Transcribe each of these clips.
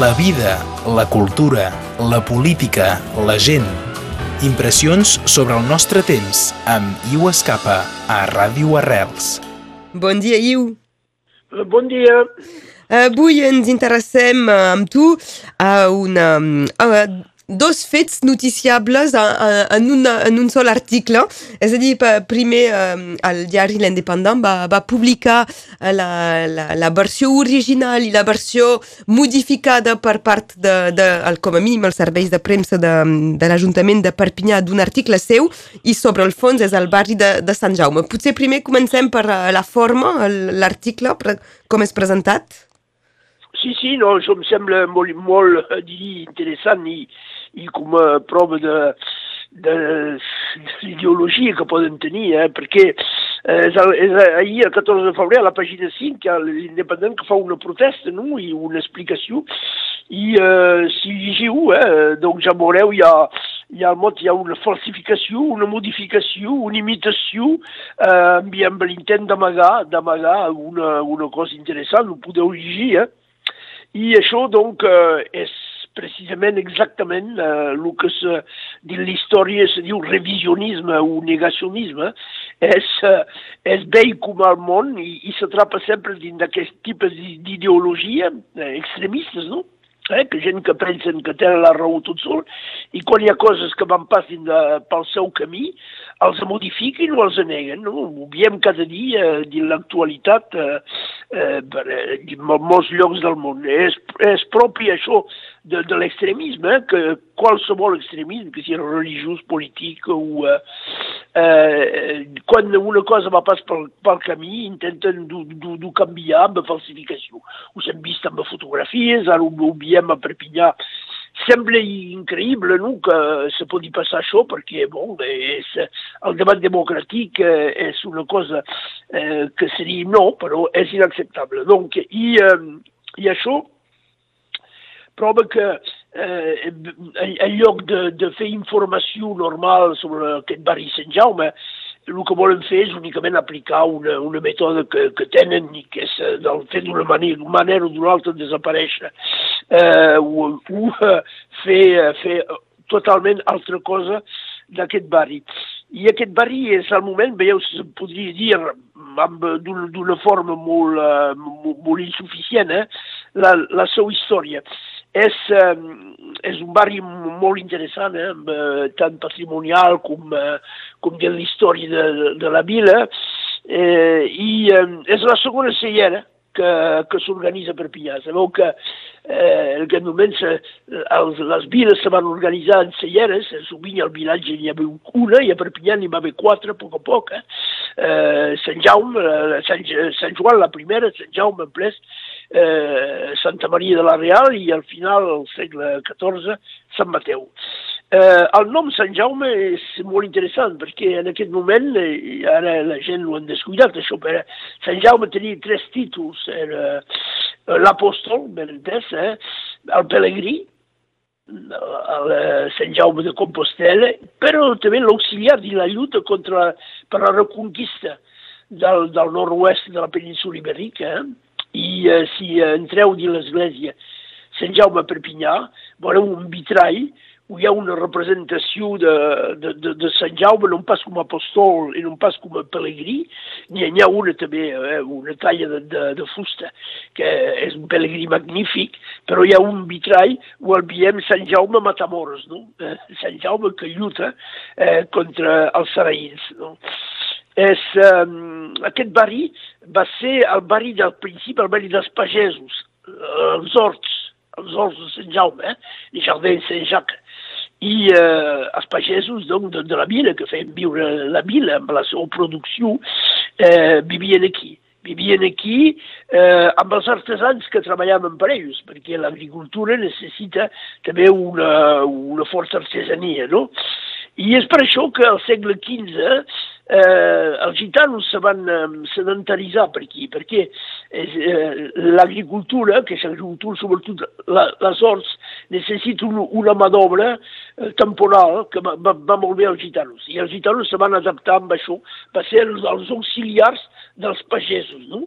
la vida, la cultura, la política, la gent. Impressions sobre el nostre temps amb Iu Escapa a Ràdio Arrels. Bon dia, Iu. Bon dia. Avui ens interessem eh, amb tu a una, a dos fets noticiables en, una, en un sol article. És a dir, primer el diari L'Independent va, va publicar la, la, la versió original i la versió modificada per part de, de el, com a mínim els serveis de premsa de, de l'Ajuntament de Perpinyà d'un article seu i sobre el fons és el barri de, de Sant Jaume. Potser primer comencem per la forma, l'article, com és presentat? Sí, sí, no, això em sembla molt, molt dir, interessant i, i com a prova de, de, de l'ideologia que poden tenir, eh? perquè eh, és, és ahir, el 14 de febrer, a la pàgina 5, hi ha l'independent que fa una protesta no? i una explicació, i eh, si llegiu, eh, doncs ja veureu, hi ha, hi ha, mot, hi ha una falsificació, una modificació, una imitació, eh, amb l'intent d'amagar d'amagar una, una cosa interessant, ho podeu llegir, eh? I això, doncs, eh, és precisament exactament eh, el que se, dins l'història se diu revisionisme o negacionisme, és, eh, és vell com al món i, i s'atrapa sempre dins d'aquest tipus d'ideologia eh, extremistes, no? eh, que gent que pensen que tenen la raó tot sol, i quan hi ha coses que van passin de, pel seu camí, els modifiquen o els neguen. No? Ho veiem cada dia eh, dins l'actualitat eh, eh, per, eh, en molts llocs del món. És, és propi això de, de l'extremisme, eh, que qualsevol extremisme, que sigui religiós, polític o... Eh, eh, quan una cosa va pas pel, pel camí intenten d'ho canviar amb falsificació. Ho hem vist amb fotografies, ara ho veiem a Perpinyà sembla increïble no? que se pugui passar això perquè bon, és, el debat democràtic eh, és una cosa eh, que seria no, però és inacceptable. Donc, i, eh, i això prova que eh, en lloc de, de fer informació normal sobre aquest barri Sant Jaume, el que volen fer és únicament aplicar una, una mètode que, que tenen i que és eh, del fet d'una manera, manera o d'una altra desaparèixer eh, o, o eh, fer, eh, fer totalment altra cosa d'aquest barri. I aquest barri és al moment, veieu, se podria dir d'una forma uh, molt, molt insuficient, eh? la, la seva història. És, eh, és un barri molt interessant, eh, eh, tant patrimonial com, eh, com de la història de, de, la vila, eh, i eh, és la segona cellera que, que s'organitza a Perpinyà. Sabeu que eh, en aquest moment se, els, les viles se van organitzar en celleres, sovint al vilatge n'hi havia una i a Perpinyà n'hi va haver quatre a poc a poc. Eh? Eh, Sant Jaume, eh, Sant, Sant Joan la primera, Sant Jaume en ples, eh, Santa Maria de la Real i al final, al segle XIV, Sant Mateu. Eh, el nom Sant Jaume és molt interessant perquè en aquest moment, eh, ara la gent ho han descuidat, això, però Sant Jaume tenia tres títols, era eh, l'apòstol, ben entès, eh, el pelegrí, el eh, Sant Jaume de Compostela, però també l'auxiliar de la lluita contra, per la reconquista del, del nord-oest de la península ibèrica, eh? I eh, si entreu dins l'església Sant Jaume a Perpinyà, veureu un vitrall on hi ha una representació de, de, de, de Sant Jaume, no pas com a apostol i no pas com a pelegrí, n'hi ha una també, eh, una talla de, de, de fusta, que és un pelegrí magnífic, però hi ha un vitrall on el veiem Sant Jaume Matamoros, no? Eh, Sant Jaume que lluita eh, contra els saraïns, no? És, um, aquest barri va ser el barri del principi, el barri dels pagesos, els horts, els horts de Sant Jaume, eh? els jardins Sant Jacques, i eh, els pagesos doncs, de, de la vila, que feien viure la vila amb la seva producció, eh, vivien aquí. Vivien aquí eh, amb els artesans que treballaven per ells, perquè l'agricultura necessita també una, una forta artesania, no? I és per això que al segle XV eh, els gitanos se van eh, sedentaritzar per aquí, perquè eh, l'agricultura, que és l'agricultura sobretot la, les horts, necessita un, una mà d'obra eh, temporal que va, va, va molt bé als gitanos. I els gitanos se van adaptar amb això, va ser els, els auxiliars dels pagesos, no?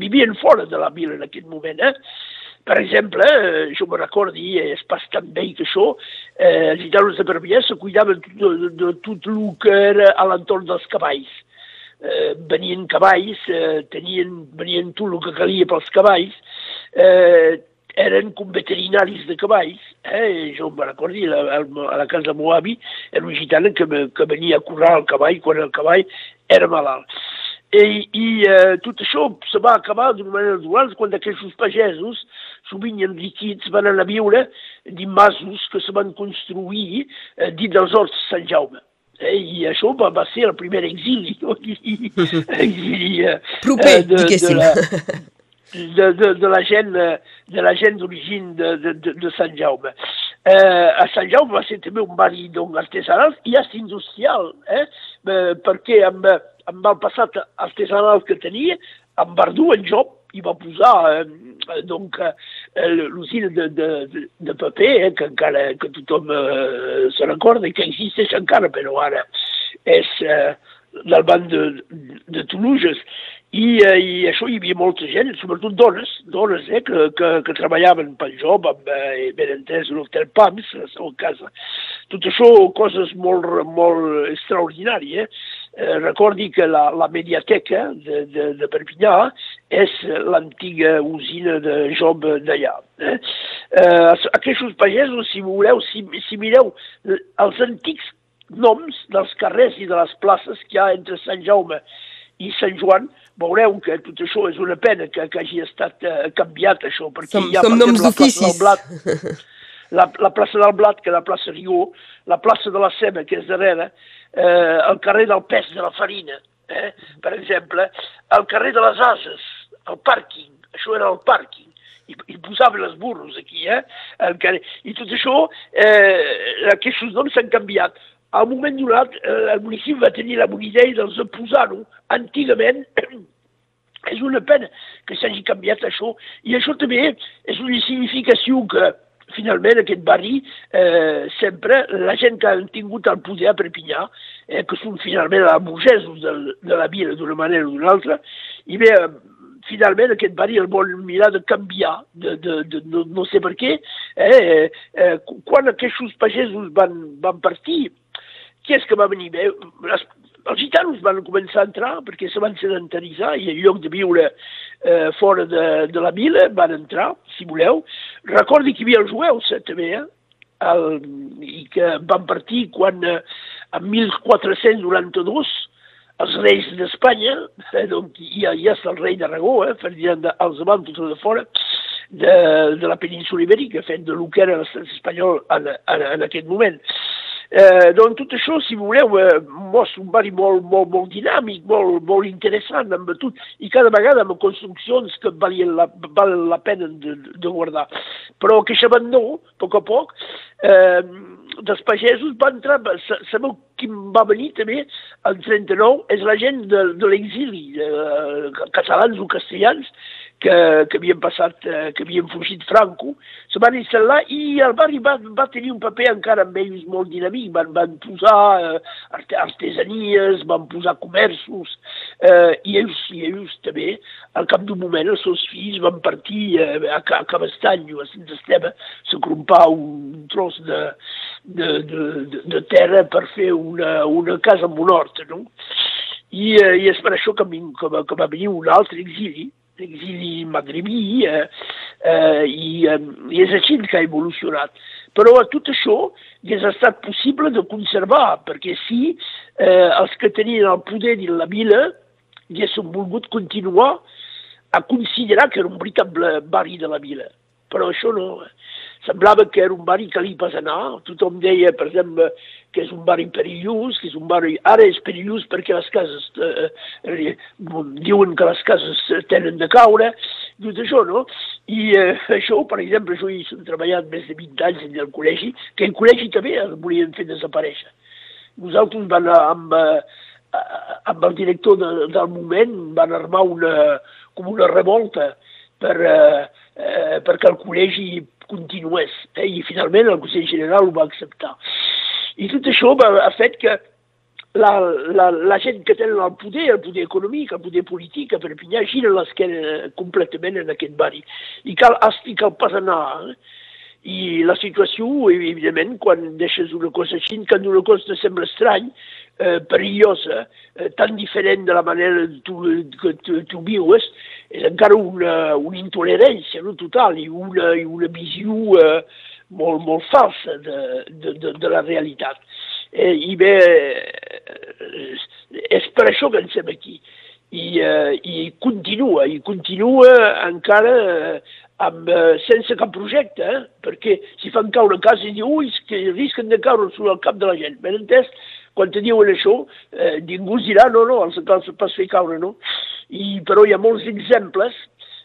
Vivien fora de la vila en aquest moment, eh? Per exemple, eh, jo me recordi, és bastant bé que això, eh, els gitanos de Perpinyà se cuidaven de, de, de tot el que era a l'entorn dels cavalls. Eh, venien cavalls, eh, tenien, venien tot el que calia pels cavalls, eh, eren com veterinaris de cavalls. Eh? Jo me recordi, a, a la casa de meu avi, era un gitano que, que venia a currar el cavall quan el cavall era malalt. I, i eh, tot això se va acabar d'una manera dual quan aquests pagesos, sovint enriquits, van anar a viure dins masos que se van construir eh, dins dels horts de Sant Jaume. Eh, I això va, va ser el primer exili. No? exili eh, Proper, eh, de, diguéssim. De la, de, de, de la gent de la gent d'origine de, de, de, de Sant Jaume. Eh, a Sant Jaume va ser també un barri donc, artesanal i és industrial, eh? eh perquè amb, amb el passat artesanal que tenia, en Verdú, en Job, i va posar eh, donc, eh, l'usina de, de, de, paper, eh, que encara que tothom eh, se recorda i que existeix encara, però ara és eh, del banc de, de Toulouse. I, eh, I això hi havia molta gent, sobretot dones, dones eh, que, que, que treballaven pel job, amb, eh, ben entès, l'hotel PAMS, a casa. Tot això, coses molt, molt extraordinàries. Eh? Eh, recordi que la, la mediateca de, de, de Perpinyà és l'antiga usina de Job d'allà. Eh? Eh, aquests pagesos, si voleu, si, si mireu els antics noms dels carrers i de les places que hi ha entre Sant Jaume i Sant Joan, veureu que tot això és una pena que, que hagi estat uh, canviat, això, perquè som, hi ha, som per exemple, la la, la plaça del Blat, que és la plaça Rió, la plaça de la Ceba, que és darrere, eh, el carrer del pes de la farina, eh? per exemple, el carrer de les ases, el pàrquing, això era el pàrquing, i, i posaven els burros aquí, eh? El carrer. I tot això, eh, aquests noms s'han canviat. Al moment donat, eh, el municipi va tenir la bona idea doncs, de posar-ho antigament és una pena que s'hagi canviat això, i això també és una significació que finalment aquest barri, eh, sempre la gent que han tingut el poder a Perpinyà, eh, que són finalment els burgesos de, de la vila d'una manera o d'una altra, i bé, finalment aquest barri el vol mirar de canviar, de, de, de, no, no sé per què. Eh, eh, quan aquests pagesos van, van partir, qui és que va venir? Bé, les, els gitanos van començar a entrar perquè se van sedentaritzar i en lloc de viure eh, fora de, de la vila van entrar, si voleu. Recordi que hi havia els jueus eh, també, eh? El, i que van partir quan eh, en 1492 els reis d'Espanya, eh, doncs ha, hi ha el rei d'Aragó, eh, Ferdinand Alzamán, tot de fora, de, de la península ibèrica, fent de lo que era l'estat espanyol en, en, en aquest moment. Eh, doncs tot això, si voleu, eh, mostra un barri molt, molt, molt dinàmic, molt, molt interessant amb tot, i cada vegada amb construccions que valien la, valen la pena de, de guardar. Però que no, a poc a poc, eh, dels pagesos va entrar, sabeu qui va venir també el 39, és la gent de, de l'exili, eh, catalans o castellans, que, que havien passat, eh, que havien fugit Franco, se van instal·lar i el barri va, va tenir un paper encara amb ells molt dinàmic, van, van posar eh, artesanies, van posar comerços, eh, i ells, i ells també, al cap d'un moment, els seus fills van partir eh, a, a Cabestany o a Sant Esteve, se crompar un tros de, de, de, de, terra per fer una, una casa amb un hort, no? I, eh, i és per això que, que, que va venir un altre exili, l'exili magrebí, eh, eh, i, eh, és així que ha evolucionat. Però a tot això hauria estat possible de conservar, perquè si eh, els que tenien el poder de la vila haguessin volgut continuar a considerar que era un veritable barri de la vila. Però això no. Semblava que era un barri que li pas anar. Tothom deia, per exemple, que és un barri perillós, que és un barri... Ara és perillós perquè les cases... Eh, eh, diuen que les cases tenen de caure, tot això, no? I eh, això, per exemple, jo he treballat més de 20 anys en el col·legi, que el col·legi també el volien fer desaparèixer. Nosaltres van anar amb, eh, amb el director de, del moment, van armar una, com una revolta per, eh, perquè el col·legi continués, eh, i finalment el Consell General ho va acceptar. I tot això ha fet que la, la, la gent que tenen el poder, el poder econòmic, el poder polític, a Perpinyà, gira l'esquena completament en aquest barri. I cal explicar el pas anar. Eh? I la situació, evidentment, quan deixes una cosa així, quan una cosa te sembla estrany, eh, perillosa, eh, tan diferent de la manera tu, que tu, tu vius, és encara una, una intolerància no, total i una, i una visió eh, molt, molt falsa de, de, de, de la realitat. Eh, I bé, eh, és per això que ens som aquí. I, eh, i continua, i continua encara eh, amb, eh, sense cap projecte, eh? perquè si fan caure casa i diu, ui, que risquen de caure sobre el cap de la gent. Ben entès? Quan te diuen això, eh, ningú dirà, no, no, els cal pas fer caure, no? I, però hi ha molts exemples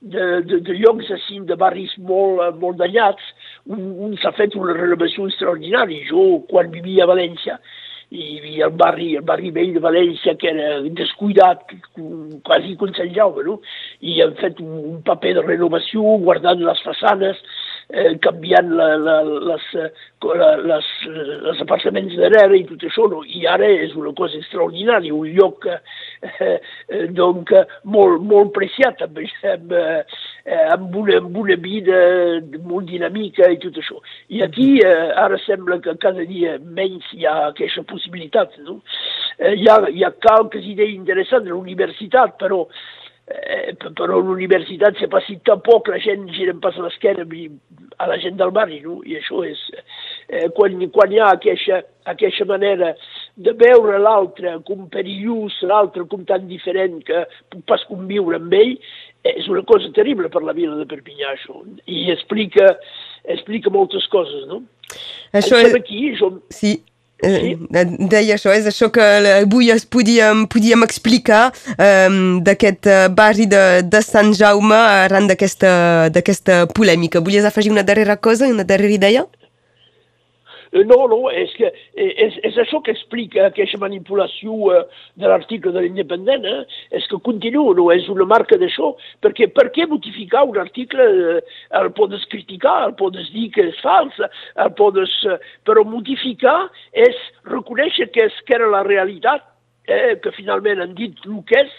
de, de, de llocs així, de barris molt, eh, molt danyats, un, un s'ha fet una renovació extraordinària. Jo, quan vivia a València, hi havia el barri, el barri vell de València que era descuidat, quasi com Sant Jaume, no? I han fet un, un paper de renovació, guardant les façanes, eh, canviant la, la, les, eh, la, les, eh, els apartaments darrere i tot això, no? i ara és una cosa extraordinària, un lloc eh, eh, donc, molt, molt preciat, amb, amb, eh, amb, una, amb una vida molt dinàmica i tot això. I aquí eh, ara sembla que cada dia menys hi ha aquesta possibilitat. No? Eh, hi, ha, hi ha qualques idees interessants a la universitat, però eh, però l'universitat se passi tampoc la gent gira pas l'esquena a la gent del barri, no? I això és... Eh, quan, quan hi ha aquesta, aquesta manera de veure l'altre com perillós, l'altre com tan diferent que puc pas conviure amb ell, és una cosa terrible per la vila de Perpinyà, això. I explica, explica moltes coses, no? Això és... Aquí, jo... Sí, Això, és això que avui es podíem, podíem explicar um, d'aquest barri de, de Sant Jaume arran d'aquesta polèmica. Volies afegir una darrera cosa, una darrera idea? Eh, no, no, és, que, eh, és, és això que explica aquesta manipulació eh, de l'article de l'independent, eh? és que continua, no és una marca d'això, perquè per què modificar un article, el podes criticar, el podes dir que és fals, el podes, però modificar és reconèixer que, és, que era la realitat, eh, que finalment han dit el que és,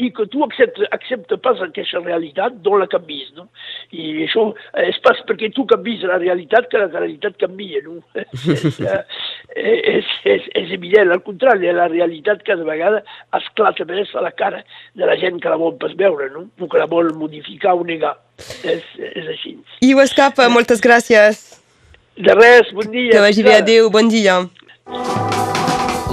i que tu acceptes, acceptes pas aquesta realitat, d'on la canvis, no? I això és pas perquè tu canvis la realitat que la realitat canvia, no? és, és, és, és evident, al contrari, la realitat cada vegada esclata més a la cara de la gent que la vol pas veure, no? O que la vol modificar o negar. És, és així. I ho escapa, moltes gràcies. De res, bon dia. Que vagi bé, adéu, bon dia.